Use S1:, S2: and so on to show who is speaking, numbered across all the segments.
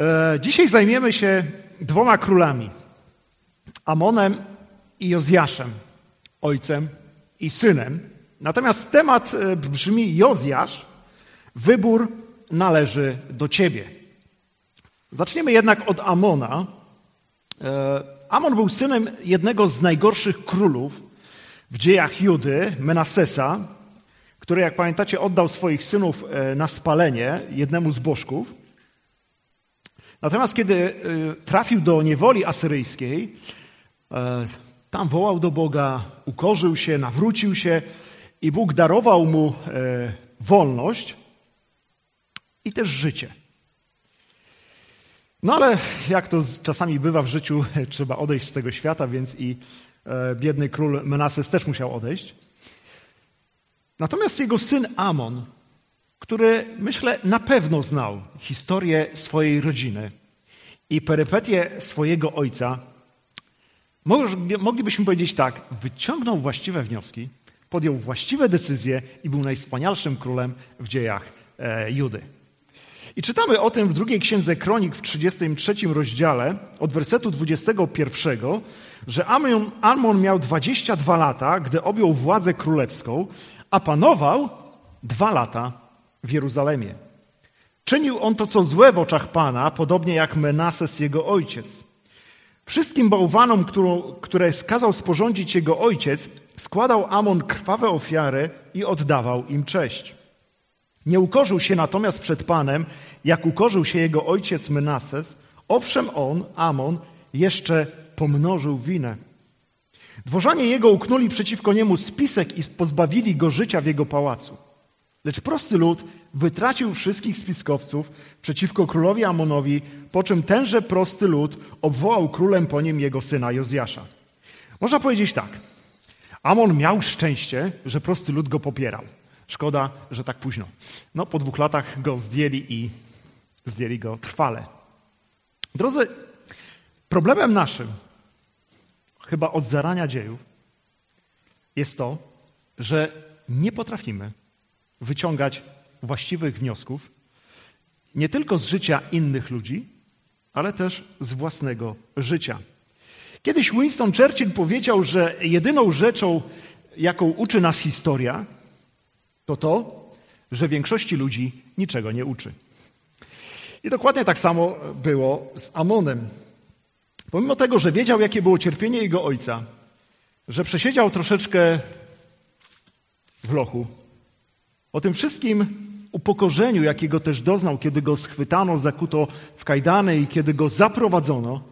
S1: E, dzisiaj zajmiemy się dwoma królami. Amonem i Jozjaszem, ojcem i synem. Natomiast temat e, brzmi Jozjasz, wybór należy do ciebie. Zaczniemy jednak od Amona. E, Amon był synem jednego z najgorszych królów w dziejach Judy, Menasesa, który, jak pamiętacie, oddał swoich synów na spalenie jednemu z bożków. Natomiast kiedy y, trafił do niewoli asyryjskiej, e, tam wołał do Boga, ukorzył się, nawrócił się i Bóg darował mu e, wolność i też życie. No ale jak to czasami bywa w życiu, trzeba odejść z tego świata, więc i e, biedny król Menases też musiał odejść. Natomiast jego syn Amon który myślę na pewno znał historię swojej rodziny i perypetie swojego ojca, moglibyśmy powiedzieć tak, wyciągnął właściwe wnioski, podjął właściwe decyzje i był najwspanialszym królem w dziejach e, Judy. I czytamy o tym w drugiej księdze Kronik w 33 rozdziale od wersetu 21, że Amon, miał 22 lata, gdy objął władzę królewską, a panował dwa lata w Jeruzalemie. Czynił on to, co złe w oczach Pana, podobnie jak Menases, jego ojciec. Wszystkim bałwanom, które skazał sporządzić jego ojciec, składał Amon krwawe ofiary i oddawał im cześć. Nie ukorzył się natomiast przed Panem, jak ukorzył się jego ojciec Menases. Owszem, on, Amon, jeszcze pomnożył winę. Dworzanie jego uknuli przeciwko niemu spisek i pozbawili go życia w jego pałacu. Lecz prosty lud wytracił wszystkich spiskowców przeciwko królowi Amonowi, po czym tenże prosty lud obwołał królem po nim jego syna Jozjasza. Można powiedzieć tak. Amon miał szczęście, że prosty lud go popierał. Szkoda, że tak późno. No, po dwóch latach go zdjęli i zdjęli go trwale. Drodzy, problemem naszym, chyba od zarania dziejów, jest to, że nie potrafimy wyciągać właściwych wniosków, nie tylko z życia innych ludzi, ale też z własnego życia. Kiedyś Winston Churchill powiedział, że jedyną rzeczą, jaką uczy nas historia, to to, że większości ludzi niczego nie uczy. I dokładnie tak samo było z Amonem. Pomimo tego, że wiedział, jakie było cierpienie jego ojca, że przesiedział troszeczkę w lochu, o tym wszystkim upokorzeniu, jakiego też doznał, kiedy go schwytano, zakuto w kajdany i kiedy go zaprowadzono,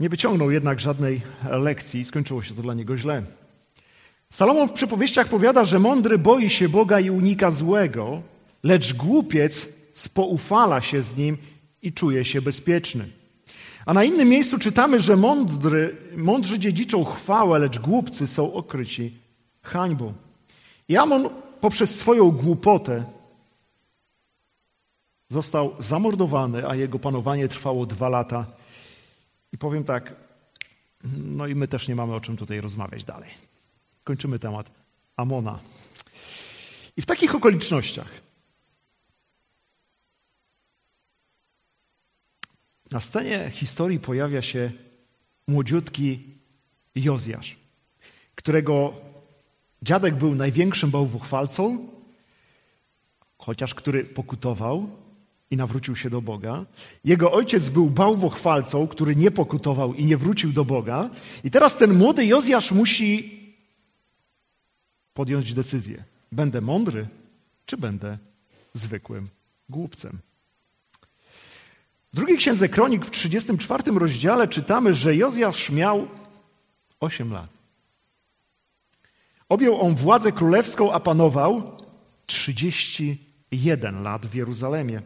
S1: nie wyciągnął jednak żadnej lekcji i skończyło się to dla niego źle. Salomon w przypowieściach powiada, że mądry boi się Boga i unika złego, lecz głupiec spoufala się z nim i czuje się bezpieczny. A na innym miejscu czytamy, że mądry, mądrzy dziedziczą chwałę, lecz głupcy są okryci hańbą. I Amon poprzez swoją głupotę został zamordowany, a jego panowanie trwało dwa lata. I powiem tak, no i my też nie mamy o czym tutaj rozmawiać dalej. Kończymy temat Amona. I w takich okolicznościach na scenie historii pojawia się młodziutki Jozjasz, którego Dziadek był największym bałwochwalcą, chociaż który pokutował i nawrócił się do Boga. Jego ojciec był bałwochwalcą, który nie pokutował i nie wrócił do Boga. I teraz ten młody Jozjasz musi podjąć decyzję. Będę mądry, czy będę zwykłym głupcem? W drugiej księdze Kronik w 34 rozdziale czytamy, że Jozjasz miał 8 lat. Objął on władzę królewską, a panował 31 lat w Jeruzalemie.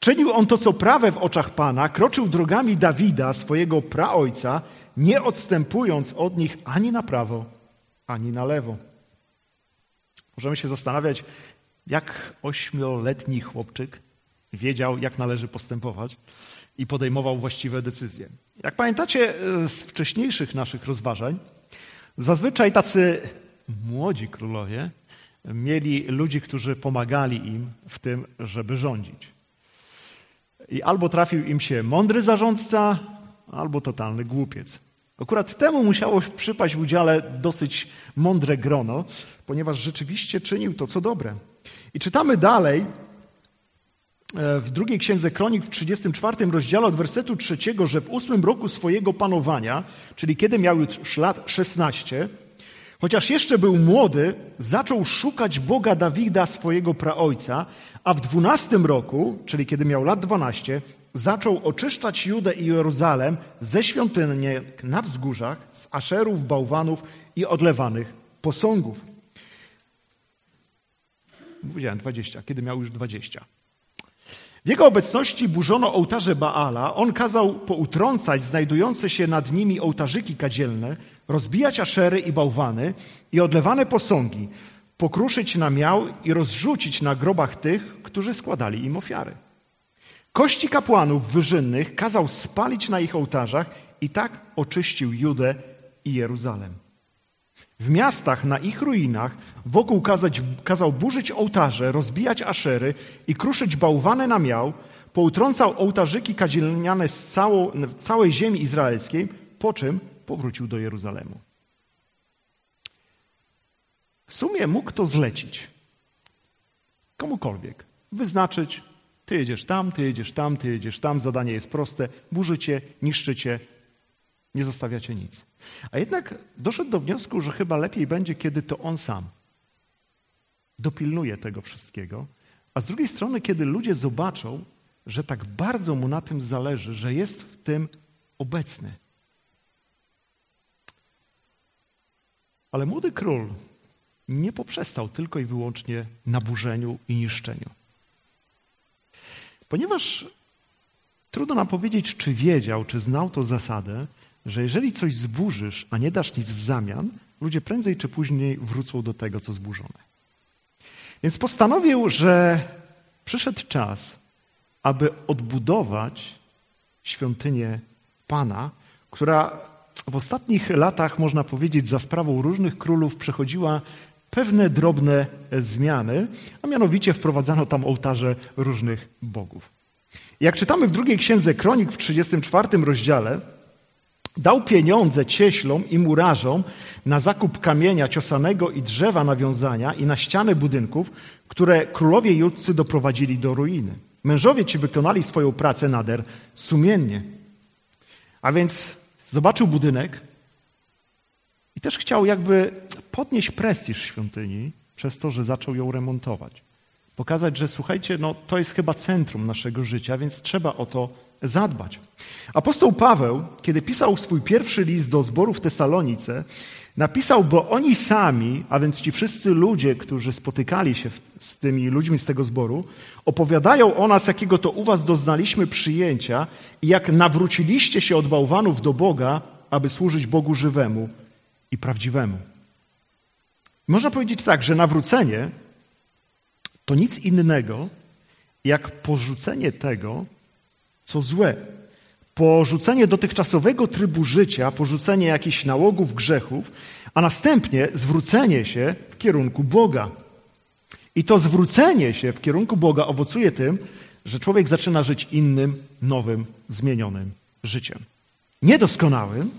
S1: Czynił on to, co prawe w oczach Pana, kroczył drogami Dawida, swojego praojca, nie odstępując od nich ani na prawo, ani na lewo. Możemy się zastanawiać, jak ośmioletni chłopczyk wiedział, jak należy postępować i podejmował właściwe decyzje. Jak pamiętacie z wcześniejszych naszych rozważań, zazwyczaj tacy młodzi królowie mieli ludzi, którzy pomagali im w tym, żeby rządzić. I albo trafił im się mądry zarządca, albo totalny głupiec. Akurat temu musiało przypaść w udziale dosyć mądre grono, ponieważ rzeczywiście czynił to, co dobre. I czytamy dalej e, w drugiej księdze Kronik w 34 rozdziale od wersetu trzeciego, że w ósmym roku swojego panowania, czyli kiedy miał już lat 16, chociaż jeszcze był młody, zaczął szukać Boga Dawida, swojego praojca, a w dwunastym roku, czyli kiedy miał lat 12, zaczął oczyszczać Judę i Jeruzalem ze świątyni na wzgórzach, z aszerów, bałwanów i odlewanych posągów. Powiedziałem 20, kiedy miał już 20. W jego obecności burzono ołtarze Baala. On kazał poutrącać znajdujące się nad nimi ołtarzyki kadzielne, rozbijać aszery i bałwany i odlewane posągi, pokruszyć na miał i rozrzucić na grobach tych, którzy składali im ofiary. Kości kapłanów wyżynnych kazał spalić na ich ołtarzach i tak oczyścił Judę i Jeruzalem. W miastach, na ich ruinach, wokół kazać, kazał burzyć ołtarze, rozbijać aszery i kruszyć bałwane na miał, poutrącał ołtarzyki kadzielniane z całą, całej ziemi izraelskiej, po czym powrócił do Jeruzalemu. W sumie mógł to zlecić komukolwiek, wyznaczyć, ty jedziesz tam, ty jedziesz tam, ty jedziesz tam, zadanie jest proste, burzycie, niszczycie, nie zostawiacie nic. A jednak doszedł do wniosku, że chyba lepiej będzie, kiedy to on sam dopilnuje tego wszystkiego, a z drugiej strony, kiedy ludzie zobaczą, że tak bardzo mu na tym zależy, że jest w tym obecny. Ale młody król nie poprzestał tylko i wyłącznie na burzeniu i niszczeniu. Ponieważ trudno nam powiedzieć, czy wiedział, czy znał tą zasadę, że jeżeli coś zburzysz, a nie dasz nic w zamian, ludzie prędzej czy później wrócą do tego, co zburzone. Więc postanowił, że przyszedł czas, aby odbudować świątynię Pana, która w ostatnich latach, można powiedzieć, za sprawą różnych królów przechodziła pewne drobne zmiany, a mianowicie wprowadzano tam ołtarze różnych bogów. Jak czytamy w drugiej księdze Kronik w 34 rozdziale, dał pieniądze cieślom i murarzom na zakup kamienia ciosanego i drzewa nawiązania i na ściany budynków, które królowie judcy doprowadzili do ruiny. Mężowie ci wykonali swoją pracę nader sumiennie. A więc zobaczył budynek i też chciał jakby podnieść prestiż świątyni przez to, że zaczął ją remontować. Pokazać, że słuchajcie, no to jest chyba centrum naszego życia, więc trzeba o to zadbać. Apostoł Paweł, kiedy pisał swój pierwszy list do zboru w Tesalonice, napisał, bo oni sami, a więc ci wszyscy ludzie, którzy spotykali się z tymi ludźmi z tego zboru, opowiadają o nas, jakiego to u was doznaliśmy przyjęcia i jak nawróciliście się od bałwanów do Boga, aby służyć Bogu żywemu i prawdziwemu. Można powiedzieć tak, że nawrócenie to nic innego, jak porzucenie tego, co złe. Porzucenie dotychczasowego trybu życia, porzucenie jakichś nałogów, grzechów, a następnie zwrócenie się w kierunku Boga. I to zwrócenie się w kierunku Boga owocuje tym, że człowiek zaczyna żyć innym, nowym, zmienionym życiem. Niedoskonałym,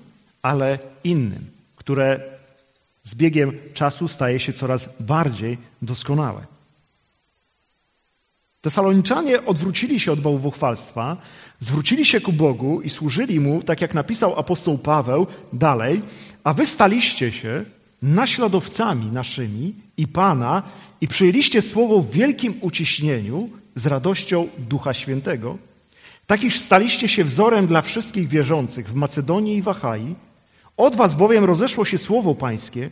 S1: ale innym, które z biegiem czasu staje się coraz bardziej doskonałe. Tesaloniczanie odwrócili się od bałwochwalstwa, zwrócili się ku Bogu i służyli Mu, tak jak napisał apostoł Paweł dalej, a wy staliście się naśladowcami naszymi i Pana i przyjęliście słowo w wielkim uciśnieniu z radością Ducha Świętego, tak iż staliście się wzorem dla wszystkich wierzących w Macedonii i w Achai. Od was bowiem rozeszło się słowo pańskie,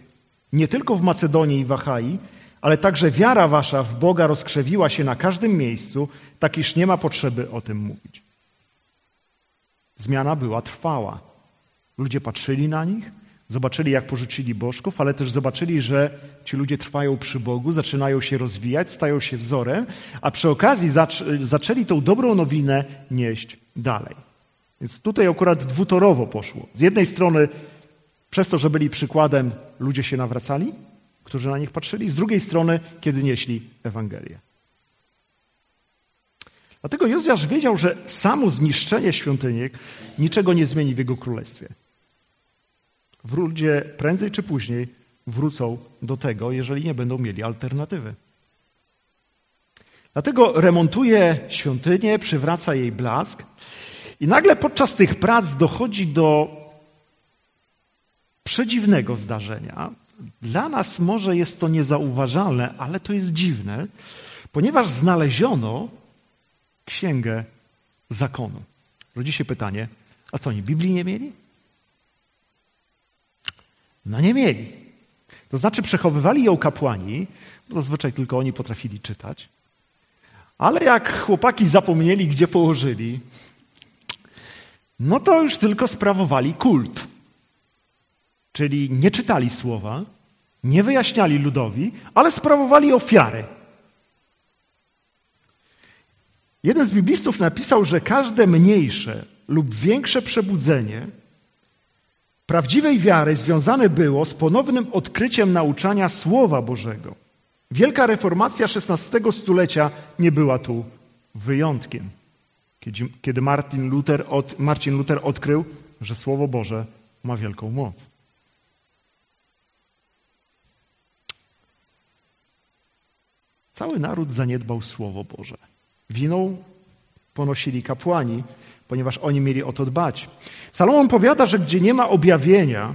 S1: nie tylko w Macedonii i w Achai, ale także wiara wasza w Boga rozkrzewiła się na każdym miejscu, tak iż nie ma potrzeby o tym mówić. Zmiana była trwała. Ludzie patrzyli na nich, zobaczyli, jak porzucili bożków, ale też zobaczyli, że ci ludzie trwają przy Bogu, zaczynają się rozwijać, stają się wzorem, a przy okazji zaczęli tą dobrą nowinę nieść dalej. Więc tutaj akurat dwutorowo poszło. Z jednej strony, przez to, że byli przykładem, ludzie się nawracali, którzy na nich patrzyli, z drugiej strony, kiedy nieśli Ewangelię. Dlatego Jozjasz wiedział, że samo zniszczenie świątyni niczego nie zmieni w jego królestwie. Ludzie prędzej czy później wrócą do tego, jeżeli nie będą mieli alternatywy. Dlatego remontuje świątynię, przywraca jej blask i nagle podczas tych prac dochodzi do przedziwnego zdarzenia. Dla nas może jest to niezauważalne, ale to jest dziwne, ponieważ znaleziono księgę zakonu. Rodzi się pytanie, a co oni Biblii nie mieli? No nie mieli. To znaczy przechowywali ją kapłani, bo zazwyczaj tylko oni potrafili czytać. Ale jak chłopaki zapomnieli, gdzie położyli, no to już tylko sprawowali kult. Czyli nie czytali słowa, nie wyjaśniali ludowi, ale sprawowali ofiary. Jeden z biblistów napisał, że każde mniejsze lub większe przebudzenie prawdziwej wiary związane było z ponownym odkryciem nauczania Słowa Bożego. Wielka reformacja XVI stulecia nie była tu wyjątkiem. Kiedy Martin Luther, od, Marcin Luther odkrył, że Słowo Boże ma wielką moc. Cały naród zaniedbał Słowo Boże. Winą ponosili kapłani, ponieważ oni mieli o to dbać. Salomon powiada, że gdzie nie ma objawienia,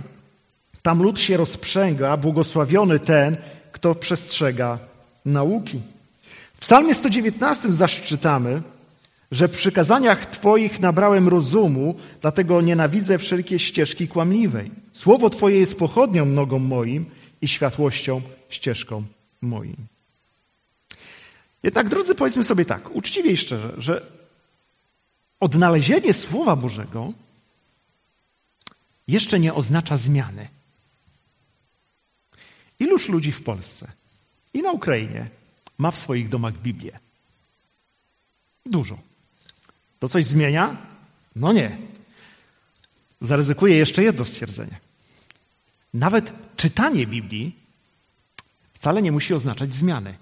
S1: tam lud się rozprzęga, błogosławiony ten, kto przestrzega nauki. W Psalmie 119 zaszczytamy, że w przykazaniach Twoich nabrałem rozumu, dlatego nienawidzę wszelkie ścieżki kłamliwej. Słowo Twoje jest pochodnią nogą moim i światłością ścieżką moim. Jednak, drodzy, powiedzmy sobie tak, uczciwie i szczerze, że odnalezienie Słowa Bożego jeszcze nie oznacza zmiany. Iluż ludzi w Polsce i na Ukrainie ma w swoich domach Biblię? Dużo. To coś zmienia? No nie. Zaryzykuję jeszcze jedno stwierdzenie. Nawet czytanie Biblii wcale nie musi oznaczać zmiany.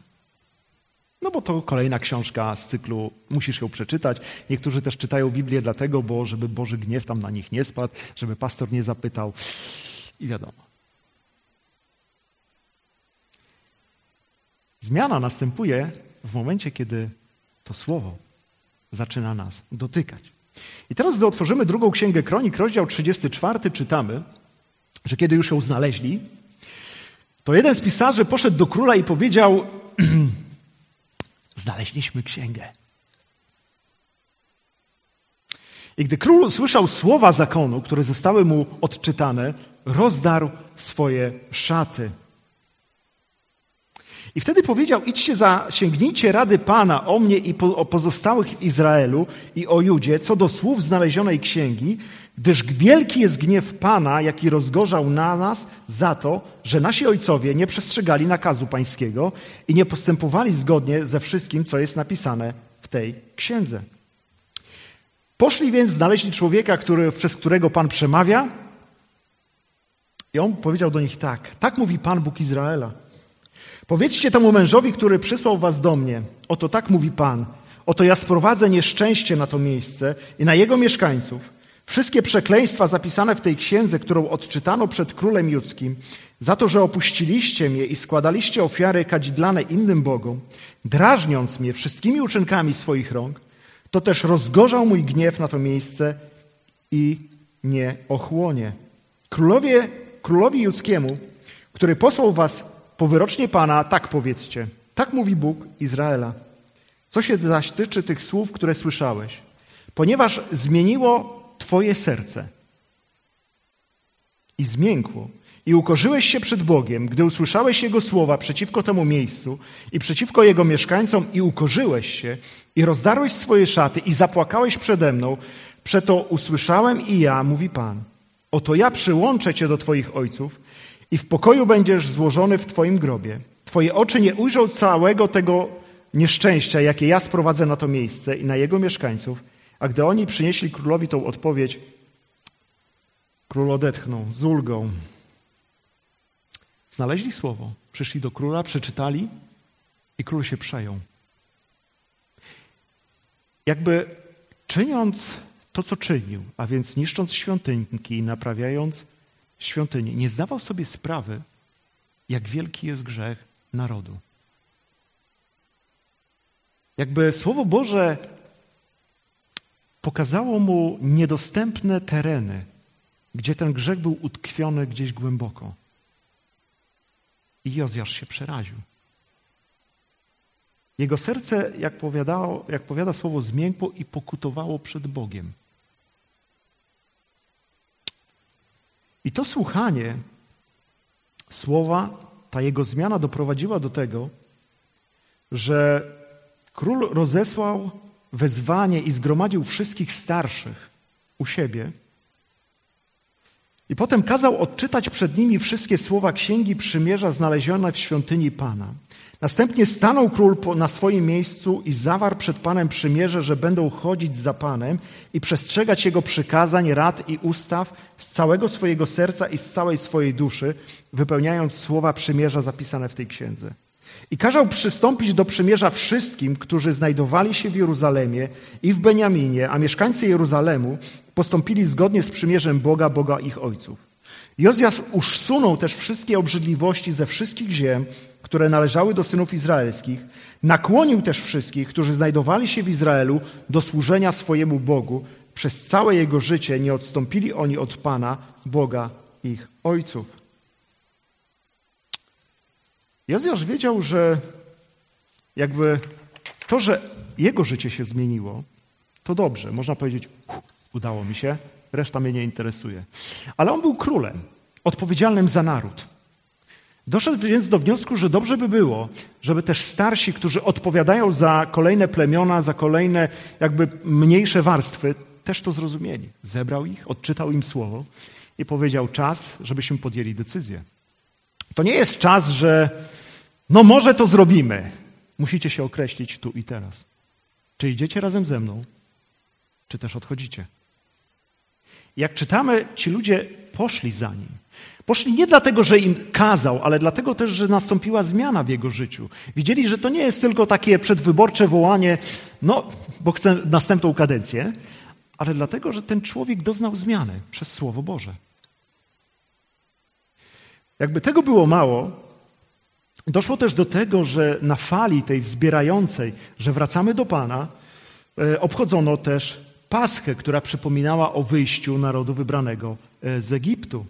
S1: No bo to kolejna książka z cyklu, musisz ją przeczytać. Niektórzy też czytają Biblię dlatego, bo żeby Boży gniew tam na nich nie spadł, żeby pastor nie zapytał. I wiadomo. Zmiana następuje w momencie, kiedy to słowo zaczyna nas dotykać. I teraz, gdy otworzymy drugą księgę kronik, rozdział 34, czytamy, że kiedy już ją znaleźli, to jeden z pisarzy poszedł do króla i powiedział: Znaleźliśmy księgę. I gdy król usłyszał słowa zakonu, które zostały mu odczytane, rozdarł swoje szaty. I wtedy powiedział: Idźcie za, sięgnijcie rady Pana o mnie i po, o pozostałych w Izraelu i o Judzie, co do słów znalezionej księgi, gdyż wielki jest gniew Pana, jaki rozgorzał na nas za to, że nasi ojcowie nie przestrzegali nakazu pańskiego i nie postępowali zgodnie ze wszystkim, co jest napisane w tej księdze. Poszli więc, znaleźli człowieka, który, przez którego Pan przemawia, i on powiedział do nich tak: Tak mówi Pan Bóg Izraela. Powiedzcie temu mężowi, który przysłał was do mnie, oto tak mówi Pan, oto ja sprowadzę nieszczęście na to miejsce i na jego mieszkańców. Wszystkie przekleństwa zapisane w tej księdze, którą odczytano przed królem judzkim, za to, że opuściliście mnie i składaliście ofiary kadzidlane innym bogom, drażniąc mnie wszystkimi uczynkami swoich rąk, to też rozgorzał mój gniew na to miejsce i nie ochłonie. Królowie, królowi judzkiemu, który posłał was Powyrocznie Pana tak powiedzcie. Tak mówi Bóg Izraela. Co się zaś tyczy tych słów, które słyszałeś, ponieważ zmieniło Twoje serce i zmiękło, i ukorzyłeś się przed Bogiem, gdy usłyszałeś Jego słowa przeciwko temu miejscu i przeciwko Jego mieszkańcom i ukorzyłeś się i rozdarłeś swoje szaty i zapłakałeś przede mną, przeto usłyszałem i ja, mówi Pan. Oto ja przyłączę Cię do Twoich ojców i w pokoju będziesz złożony w Twoim grobie. Twoje oczy nie ujrzą całego tego nieszczęścia, jakie ja sprowadzę na to miejsce i na jego mieszkańców, a gdy oni przynieśli królowi tą odpowiedź, król odetchnął z ulgą. Znaleźli słowo, przyszli do króla, przeczytali i król się przejął. jakby czyniąc to, co czynił, a więc niszcząc świątynki i naprawiając świątynię, nie zdawał sobie sprawy, jak wielki jest grzech narodu. Jakby Słowo Boże pokazało mu niedostępne tereny, gdzie ten grzech był utkwiony gdzieś głęboko. I Jozjasz się przeraził. Jego serce, jak, powiadało, jak powiada słowo, zmiękło i pokutowało przed Bogiem. I to słuchanie słowa, ta jego zmiana doprowadziła do tego, że król rozesłał wezwanie i zgromadził wszystkich starszych u siebie. I potem kazał odczytać przed nimi wszystkie słowa księgi przymierza znalezione w świątyni Pana. Następnie stanął król na swoim miejscu i zawarł przed Panem przymierze, że będą chodzić za Panem i przestrzegać Jego przykazań, rad i ustaw z całego swojego serca i z całej swojej duszy, wypełniając słowa przymierza zapisane w tej księdze. I kazał przystąpić do przymierza wszystkim, którzy znajdowali się w Jeruzalemie i w Beniaminie, a mieszkańcy Jeruzalemu postąpili zgodnie z przymierzem Boga, Boga ich ojców. Jozjasz usunął też wszystkie obrzydliwości ze wszystkich ziem, które należały do synów izraelskich, nakłonił też wszystkich, którzy znajdowali się w Izraelu, do służenia swojemu Bogu. Przez całe jego życie nie odstąpili oni od Pana, Boga ich ojców. Jozjasz wiedział, że jakby to, że jego życie się zmieniło, to dobrze. Można powiedzieć, udało mi się, reszta mnie nie interesuje. Ale on był królem, odpowiedzialnym za naród. Doszedł więc do wniosku, że dobrze by było, żeby też starsi, którzy odpowiadają za kolejne plemiona, za kolejne jakby mniejsze warstwy, też to zrozumieli. Zebrał ich, odczytał im słowo i powiedział czas, żebyśmy podjęli decyzję. To nie jest czas, że no może to zrobimy. Musicie się określić tu i teraz. Czy idziecie razem ze mną, czy też odchodzicie? Jak czytamy, ci ludzie poszli za nim. Poszli nie dlatego, że im kazał, ale dlatego też, że nastąpiła zmiana w jego życiu. Widzieli, że to nie jest tylko takie przedwyborcze wołanie, no, bo chcę następną kadencję, ale dlatego, że ten człowiek doznał zmiany przez Słowo Boże. Jakby tego było mało, doszło też do tego, że na fali tej wzbierającej, że wracamy do Pana, e, obchodzono też Paschę, która przypominała o wyjściu narodu wybranego e, z Egiptu.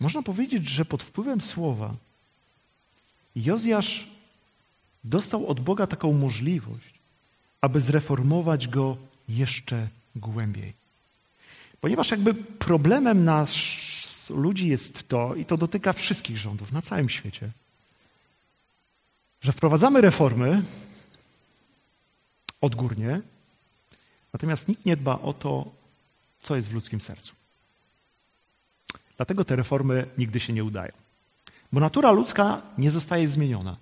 S1: Można powiedzieć, że pod wpływem słowa Jozjasz dostał od Boga taką możliwość, aby zreformować go jeszcze głębiej. Ponieważ jakby problemem nas, ludzi jest to, i to dotyka wszystkich rządów na całym świecie, że wprowadzamy reformy odgórnie, natomiast nikt nie dba o to, co jest w ludzkim sercu. Dlatego te reformy nigdy się nie udają. Bo natura ludzka nie zostaje zmieniona.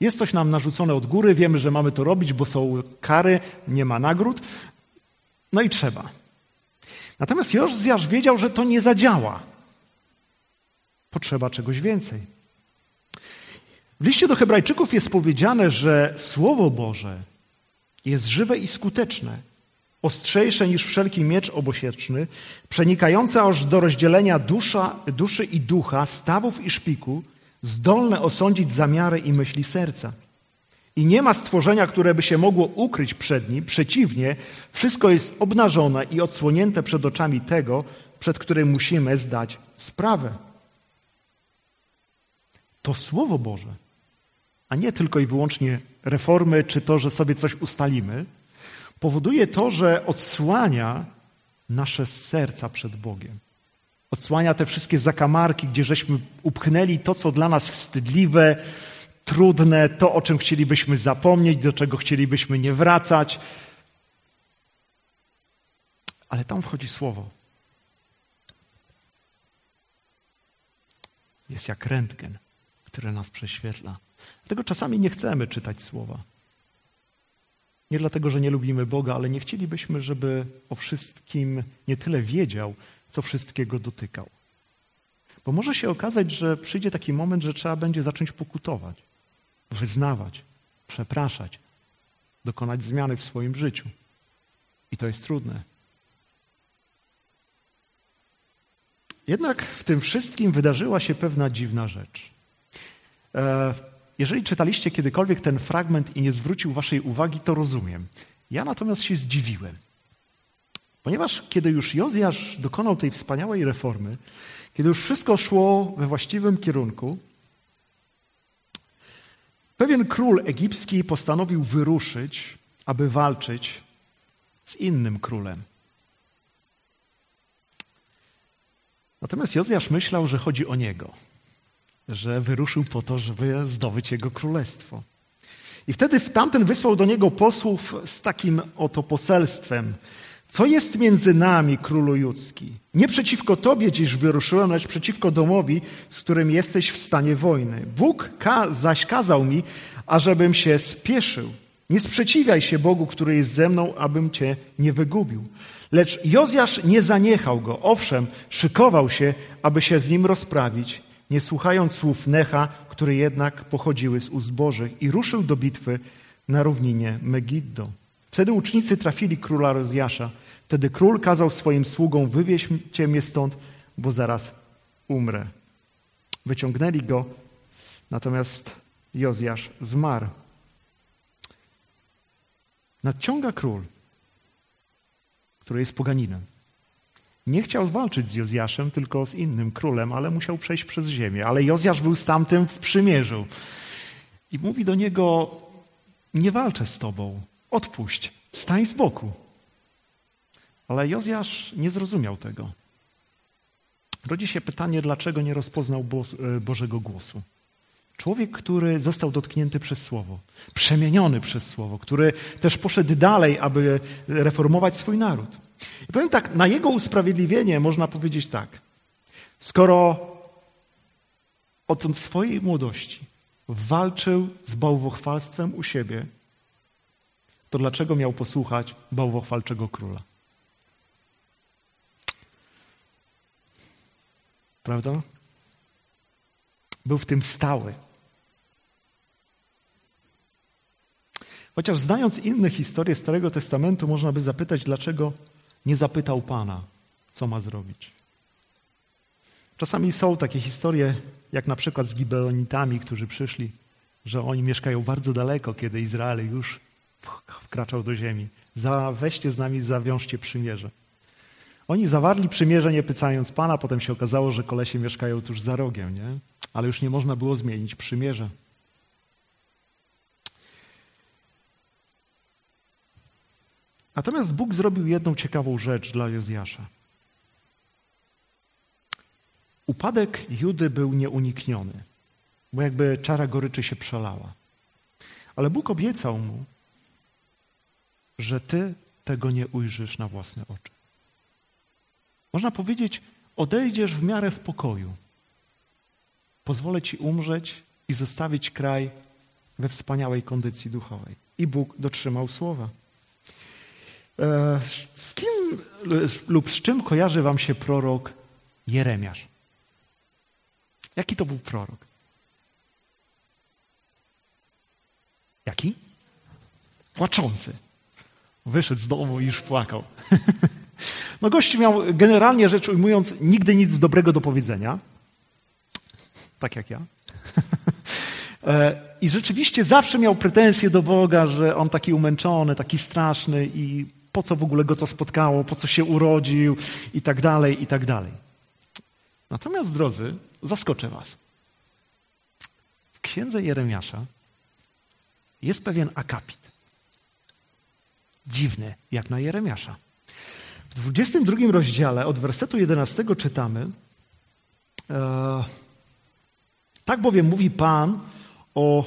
S1: Jest coś nam narzucone od góry, wiemy, że mamy to robić, bo są kary, nie ma nagród. No i trzeba. Natomiast Jozjasz wiedział, że to nie zadziała. Potrzeba czegoś więcej. W liście do Hebrajczyków jest powiedziane, że Słowo Boże jest żywe i skuteczne ostrzejsze niż wszelki miecz obosieczny, przenikające aż do rozdzielenia dusza, duszy i ducha, stawów i szpiku, zdolne osądzić zamiary i myśli serca. I nie ma stworzenia, które by się mogło ukryć przed nim. Przeciwnie, wszystko jest obnażone i odsłonięte przed oczami tego, przed którym musimy zdać sprawę. To Słowo Boże, a nie tylko i wyłącznie reformy, czy to, że sobie coś ustalimy, powoduje to, że odsłania nasze serca przed Bogiem. Odsłania te wszystkie zakamarki, gdzie żeśmy upchnęli to, co dla nas wstydliwe, trudne, to, o czym chcielibyśmy zapomnieć, do czego chcielibyśmy nie wracać. Ale tam wchodzi słowo. Jest jak rentgen, które nas prześwietla. Dlatego czasami nie chcemy czytać słowa. Nie dlatego, że nie lubimy Boga, ale nie chcielibyśmy, żeby o wszystkim nie tyle wiedział, co wszystkiego dotykał. Bo może się okazać, że przyjdzie taki moment, że trzeba będzie zacząć pokutować. Wyznawać, przepraszać, dokonać zmiany w swoim życiu. I to jest trudne. Jednak w tym wszystkim wydarzyła się pewna dziwna rzecz. E, jeżeli czytaliście kiedykolwiek ten fragment i nie zwrócił waszej uwagi, to rozumiem. Ja natomiast się zdziwiłem. Ponieważ kiedy już Jozjasz dokonał tej wspaniałej reformy, kiedy już wszystko szło we właściwym kierunku, pewien król egipski postanowił wyruszyć, aby walczyć z innym królem. Natomiast Jozjasz myślał, że chodzi o niego, że wyruszył po to, żeby zdobyć jego królestwo. I wtedy tamten wysłał do niego posłów z takim oto poselstwem. Co jest między nami, królu judzki? Nie przeciwko tobie dziś wyruszyłem, lecz przeciwko domowi, z którym jesteś w stanie wojny. Bóg ka zaś kazał mi, ażebym się spieszył. Nie sprzeciwiaj się Bogu, który jest ze mną, abym cię nie wygubił. Lecz Jozjasz nie zaniechał go. Owszem, szykował się, aby się z nim rozprawić, nie słuchając słów Necha, które jednak pochodziły z ust Bożych i ruszył do bitwy na równinie Megiddo. Wtedy ucznicy trafili króla Rozjasza. Wtedy król kazał swoim sługom wywieźcie mnie stąd, bo zaraz umrę. Wyciągnęli go, natomiast Jozjasz zmarł. Nadciąga król, który jest poganinem. Nie chciał zwalczyć z Jozjaszem, tylko z innym królem, ale musiał przejść przez ziemię. Ale Jozjasz był z tamtym w przymierzu. I mówi do niego, nie walczę z tobą, odpuść, stań z boku. Ale Jozjasz nie zrozumiał tego. Rodzi się pytanie, dlaczego nie rozpoznał e, Bożego głosu. Człowiek, który został dotknięty przez Słowo, przemieniony przez Słowo, który też poszedł dalej, aby reformować swój naród. I powiem tak, na jego usprawiedliwienie można powiedzieć tak. Skoro od swojej młodości walczył z bałwochwalstwem u siebie, to dlaczego miał posłuchać bałwochwalczego króla? Prawda? Był w tym stały. Chociaż znając inne historie Starego Testamentu, można by zapytać, dlaczego nie zapytał Pana, co ma zrobić. Czasami są takie historie, jak na przykład z Gibeonitami, którzy przyszli, że oni mieszkają bardzo daleko, kiedy Izrael już wkraczał do ziemi. Za, weźcie z nami, zawiążcie przymierze. Oni zawarli przymierze, nie pytając Pana, potem się okazało, że kolesie mieszkają tuż za rogiem, nie? ale już nie można było zmienić przymierza. Natomiast Bóg zrobił jedną ciekawą rzecz dla Jozjasza. Upadek Judy był nieunikniony, bo jakby czara goryczy się przelała. Ale Bóg obiecał mu, że ty tego nie ujrzysz na własne oczy. Można powiedzieć, odejdziesz w miarę w pokoju. Pozwolę ci umrzeć i zostawić kraj we wspaniałej kondycji duchowej. I Bóg dotrzymał słowa. E, z kim lub z czym kojarzy wam się prorok Jeremiasz? Jaki to był prorok? Jaki? Płaczący. Wyszedł z domu i już płakał. No gość miał, generalnie rzecz ujmując, nigdy nic dobrego do powiedzenia. Tak jak ja. E, I rzeczywiście zawsze miał pretensje do Boga, że on taki umęczony, taki straszny i po co w ogóle go to spotkało, po co się urodził i tak dalej, i tak dalej. Natomiast, drodzy, zaskoczę was. W księdze Jeremiasza jest pewien akapit. Dziwny, jak na Jeremiasza. W 22 rozdziale od wersetu 11 czytamy e, tak bowiem mówi Pan o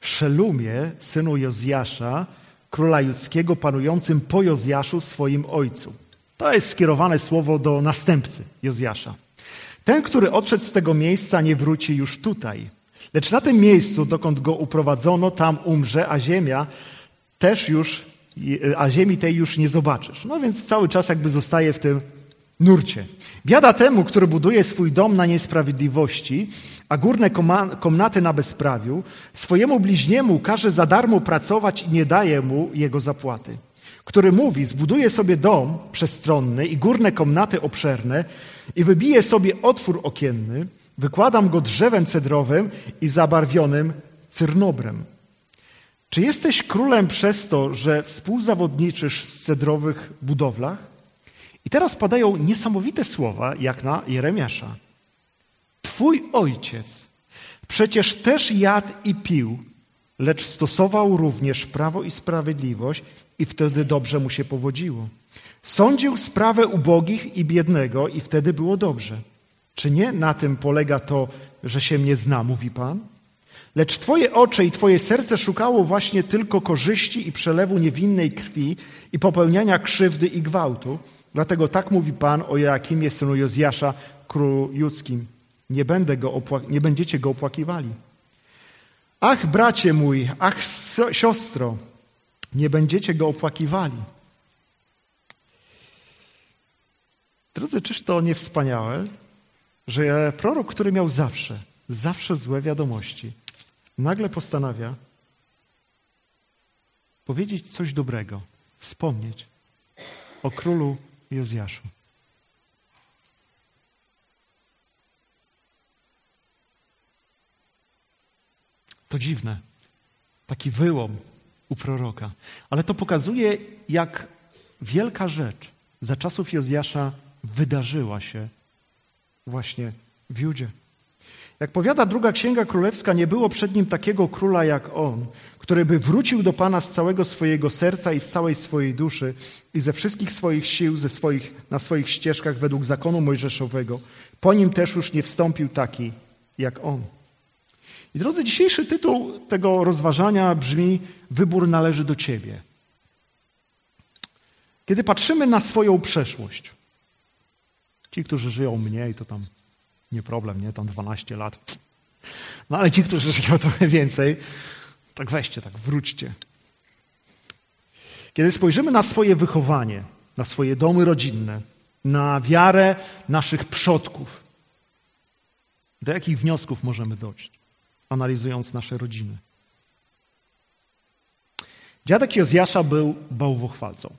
S1: Szelumie, synu Jozjasza, króla judzkiego, panującym po Jozjaszu, swoim ojcu. To jest skierowane słowo do następcy Jozjasza. Ten, który odszedł z tego miejsca, nie wróci już tutaj. Lecz na tym miejscu, dokąd go uprowadzono, tam umrze, a ziemia też już, a ziemi tej już nie zobaczysz. No więc cały czas jakby zostaje w tym nurcie. Biada temu, który buduje swój dom na niesprawiedliwości, a górne komnaty na bezprawiu, swojemu bliźniemu każe za darmo pracować i nie daje mu jego zapłaty. Który mówi, zbuduje sobie dom przestronny i górne komnaty obszerne i wybije sobie otwór okienny, wykładam go drzewem cedrowym i zabarwionym cyrnobrem. Czy jesteś królem przez to, że współzawodniczysz z cedrowych budowlach? I teraz padają niesamowite słowa, jak na Jeremiasza. Twój ojciec przecież też jadł i pił, lecz stosował również prawo i sprawiedliwość i wtedy dobrze mu się powodziło. Sądził sprawę ubogich i biednego i wtedy było dobrze. Czy nie na tym polega to, że się mnie zna, mówi Pan? Lecz Twoje oczy i Twoje serce szukało właśnie tylko korzyści i przelewu niewinnej krwi i popełniania krzywdy i gwałtu. Dlatego tak mówi Pan o Joakimie, synu Jozjasza, królu judzkim. Nie, będę go nie będziecie go opłakiwali. Ach, bracie mój, ach, siostro, nie będziecie go opłakiwali. Drodzy, czyż to nie wspaniałe, że prorok, który miał zawsze, zawsze złe wiadomości, nagle postanawia powiedzieć coś dobrego, wspomnieć o królu Jozjaszu. To dziwne. Taki wyłom u proroka. Ale to pokazuje, jak wielka rzecz za czasów Jozjasza wydarzyła się właśnie w Judzie. Jak powiada druga księga królewska, nie było przed nim takiego króla jak on, który by wrócił do Pana z całego swojego serca i z całej swojej duszy i ze wszystkich swoich sił, ze swoich, na swoich ścieżkach według zakonu mojżeszowego. Po nim też już nie wstąpił taki jak on. I drodzy, dzisiejszy tytuł tego rozważania brzmi: Wybór należy do Ciebie. Kiedy patrzymy na swoją przeszłość, ci, którzy żyją mniej, to tam nie problem, nie? Tam 12 lat. No ale ci, którzy żyją trochę więcej, tak weźcie, tak wróćcie. Kiedy spojrzymy na swoje wychowanie, na swoje domy rodzinne, na wiarę naszych przodków, do jakich wniosków możemy dojść, analizując nasze rodziny? Dziadek Jozjasza był bałwochwalcą.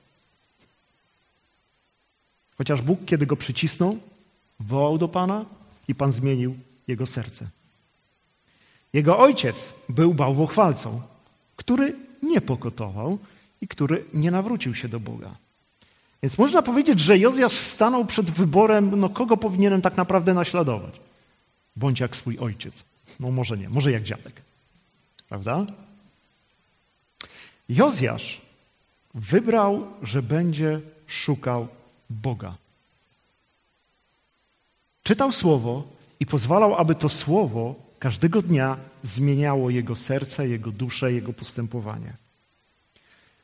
S1: Chociaż Bóg, kiedy go przycisnął, wołał do Pana, i Pan zmienił jego serce. Jego ojciec był bałwochwalcą, który nie pokotował i który nie nawrócił się do Boga. Więc można powiedzieć, że Jozjasz stanął przed wyborem, no kogo powinienem tak naprawdę naśladować. Bądź jak swój ojciec. No może nie, może jak dziadek. Prawda? Jozjasz wybrał, że będzie szukał Boga. Czytał słowo i pozwalał, aby to słowo każdego dnia zmieniało jego serce, jego duszę, jego postępowanie.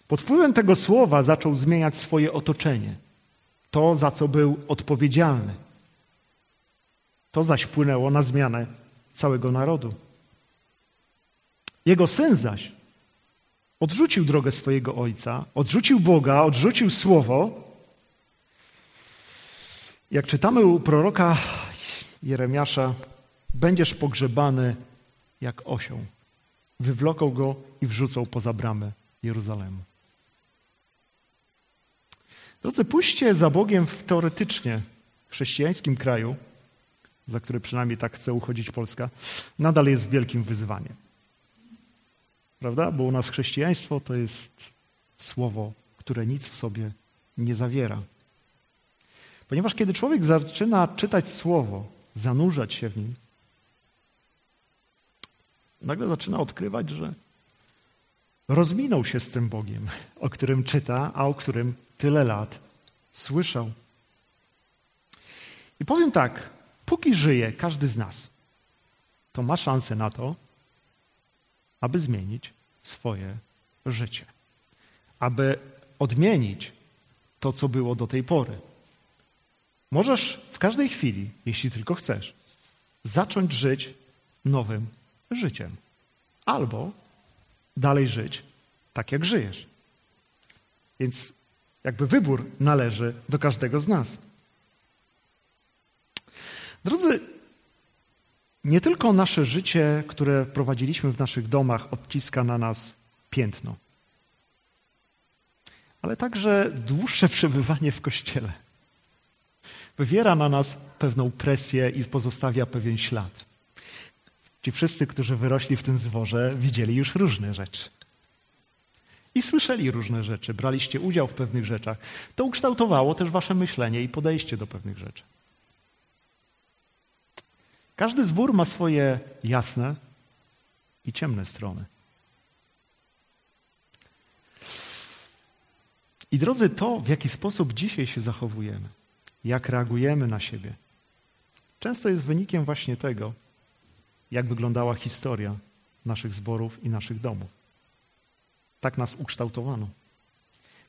S1: Pod wpływem tego słowa zaczął zmieniać swoje otoczenie, to za co był odpowiedzialny. To zaś wpłynęło na zmianę całego narodu. Jego syn zaś odrzucił drogę swojego ojca, odrzucił Boga, odrzucił słowo jak czytamy u proroka Jeremiasza, będziesz pogrzebany jak osioł. Wywloką go i wrzucą poza bramę Jeruzalemu. Drodzy, pójście za Bogiem w teoretycznie chrześcijańskim kraju, za który przynajmniej tak chce uchodzić Polska, nadal jest wielkim wyzwaniem. Prawda? Bo u nas chrześcijaństwo to jest słowo, które nic w sobie nie zawiera. Ponieważ kiedy człowiek zaczyna czytać słowo, zanurzać się w nim, nagle zaczyna odkrywać, że rozminął się z tym Bogiem, o którym czyta, a o którym tyle lat słyszał. I powiem tak, póki żyje każdy z nas, to ma szansę na to, aby zmienić swoje życie, aby odmienić to, co było do tej pory. Możesz w każdej chwili, jeśli tylko chcesz, zacząć żyć nowym życiem. Albo dalej żyć tak, jak żyjesz. Więc jakby wybór należy do każdego z nas. Drodzy, nie tylko nasze życie, które prowadziliśmy w naszych domach, odciska na nas piętno, ale także dłuższe przebywanie w kościele wywiera na nas pewną presję i pozostawia pewien ślad. Ci wszyscy, którzy wyrośli w tym zworze, widzieli już różne rzeczy. I słyszeli różne rzeczy, braliście udział w pewnych rzeczach. To ukształtowało też wasze myślenie i podejście do pewnych rzeczy. Każdy zbór ma swoje jasne i ciemne strony. I drodzy, to w jaki sposób dzisiaj się zachowujemy, jak reagujemy na siebie, często jest wynikiem właśnie tego, jak wyglądała historia naszych zborów i naszych domów. Tak nas ukształtowano.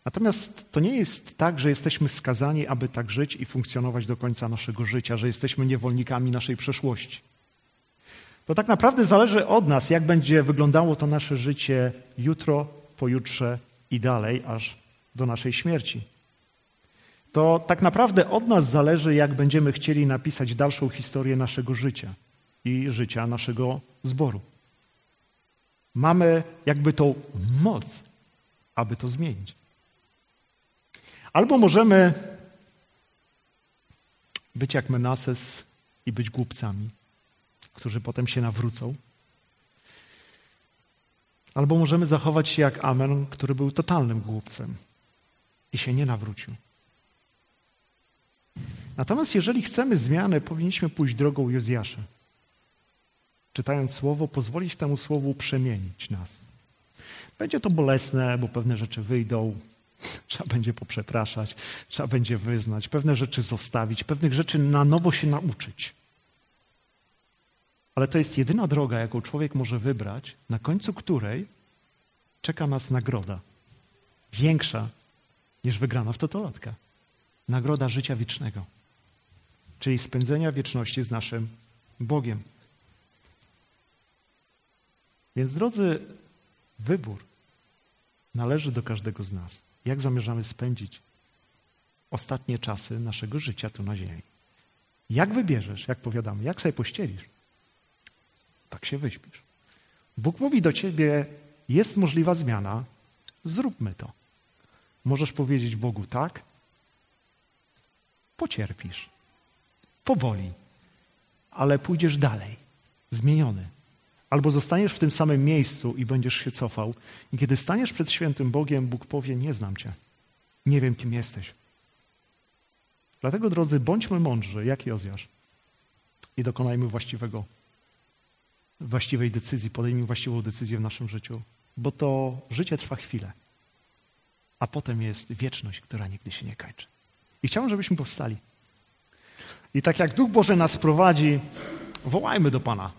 S1: Natomiast to nie jest tak, że jesteśmy skazani, aby tak żyć i funkcjonować do końca naszego życia, że jesteśmy niewolnikami naszej przeszłości. To tak naprawdę zależy od nas, jak będzie wyglądało to nasze życie jutro, pojutrze i dalej, aż do naszej śmierci. To tak naprawdę od nas zależy, jak będziemy chcieli napisać dalszą historię naszego życia i życia naszego zboru. Mamy jakby tą moc, aby to zmienić. Albo możemy być jak Menases i być głupcami, którzy potem się nawrócą. Albo możemy zachować się jak Amen, który był totalnym głupcem i się nie nawrócił. Natomiast jeżeli chcemy zmiany, powinniśmy pójść drogą Jozjasza. Czytając słowo, pozwolić temu słowu przemienić nas. Będzie to bolesne, bo pewne rzeczy wyjdą, trzeba będzie poprzepraszać, trzeba będzie wyznać, pewne rzeczy zostawić, pewnych rzeczy na nowo się nauczyć. Ale to jest jedyna droga, jaką człowiek może wybrać, na końcu której czeka nas nagroda. Większa niż wygrana w totolotka. Nagroda życia wiecznego, czyli spędzenia wieczności z naszym Bogiem. Więc drodzy, wybór należy do każdego z nas. Jak zamierzamy spędzić ostatnie czasy naszego życia tu na ziemi? Jak wybierzesz, jak powiadamy, jak sobie pościelisz, tak się wyśpisz. Bóg mówi do ciebie, jest możliwa zmiana, zróbmy to. Możesz powiedzieć Bogu tak, pocierpisz, powoli, ale pójdziesz dalej, zmieniony. Albo zostaniesz w tym samym miejscu i będziesz się cofał. I kiedy staniesz przed świętym Bogiem, Bóg powie: Nie znam cię. Nie wiem, kim jesteś. Dlatego, drodzy, bądźmy mądrzy, jak Jozjasz, i dokonajmy właściwego, właściwej decyzji, podejmijmy właściwą decyzję w naszym życiu, bo to życie trwa chwilę, a potem jest wieczność, która nigdy się nie kończy. I chciałbym, żebyśmy powstali. I tak jak Duch Boże nas prowadzi, wołajmy do Pana.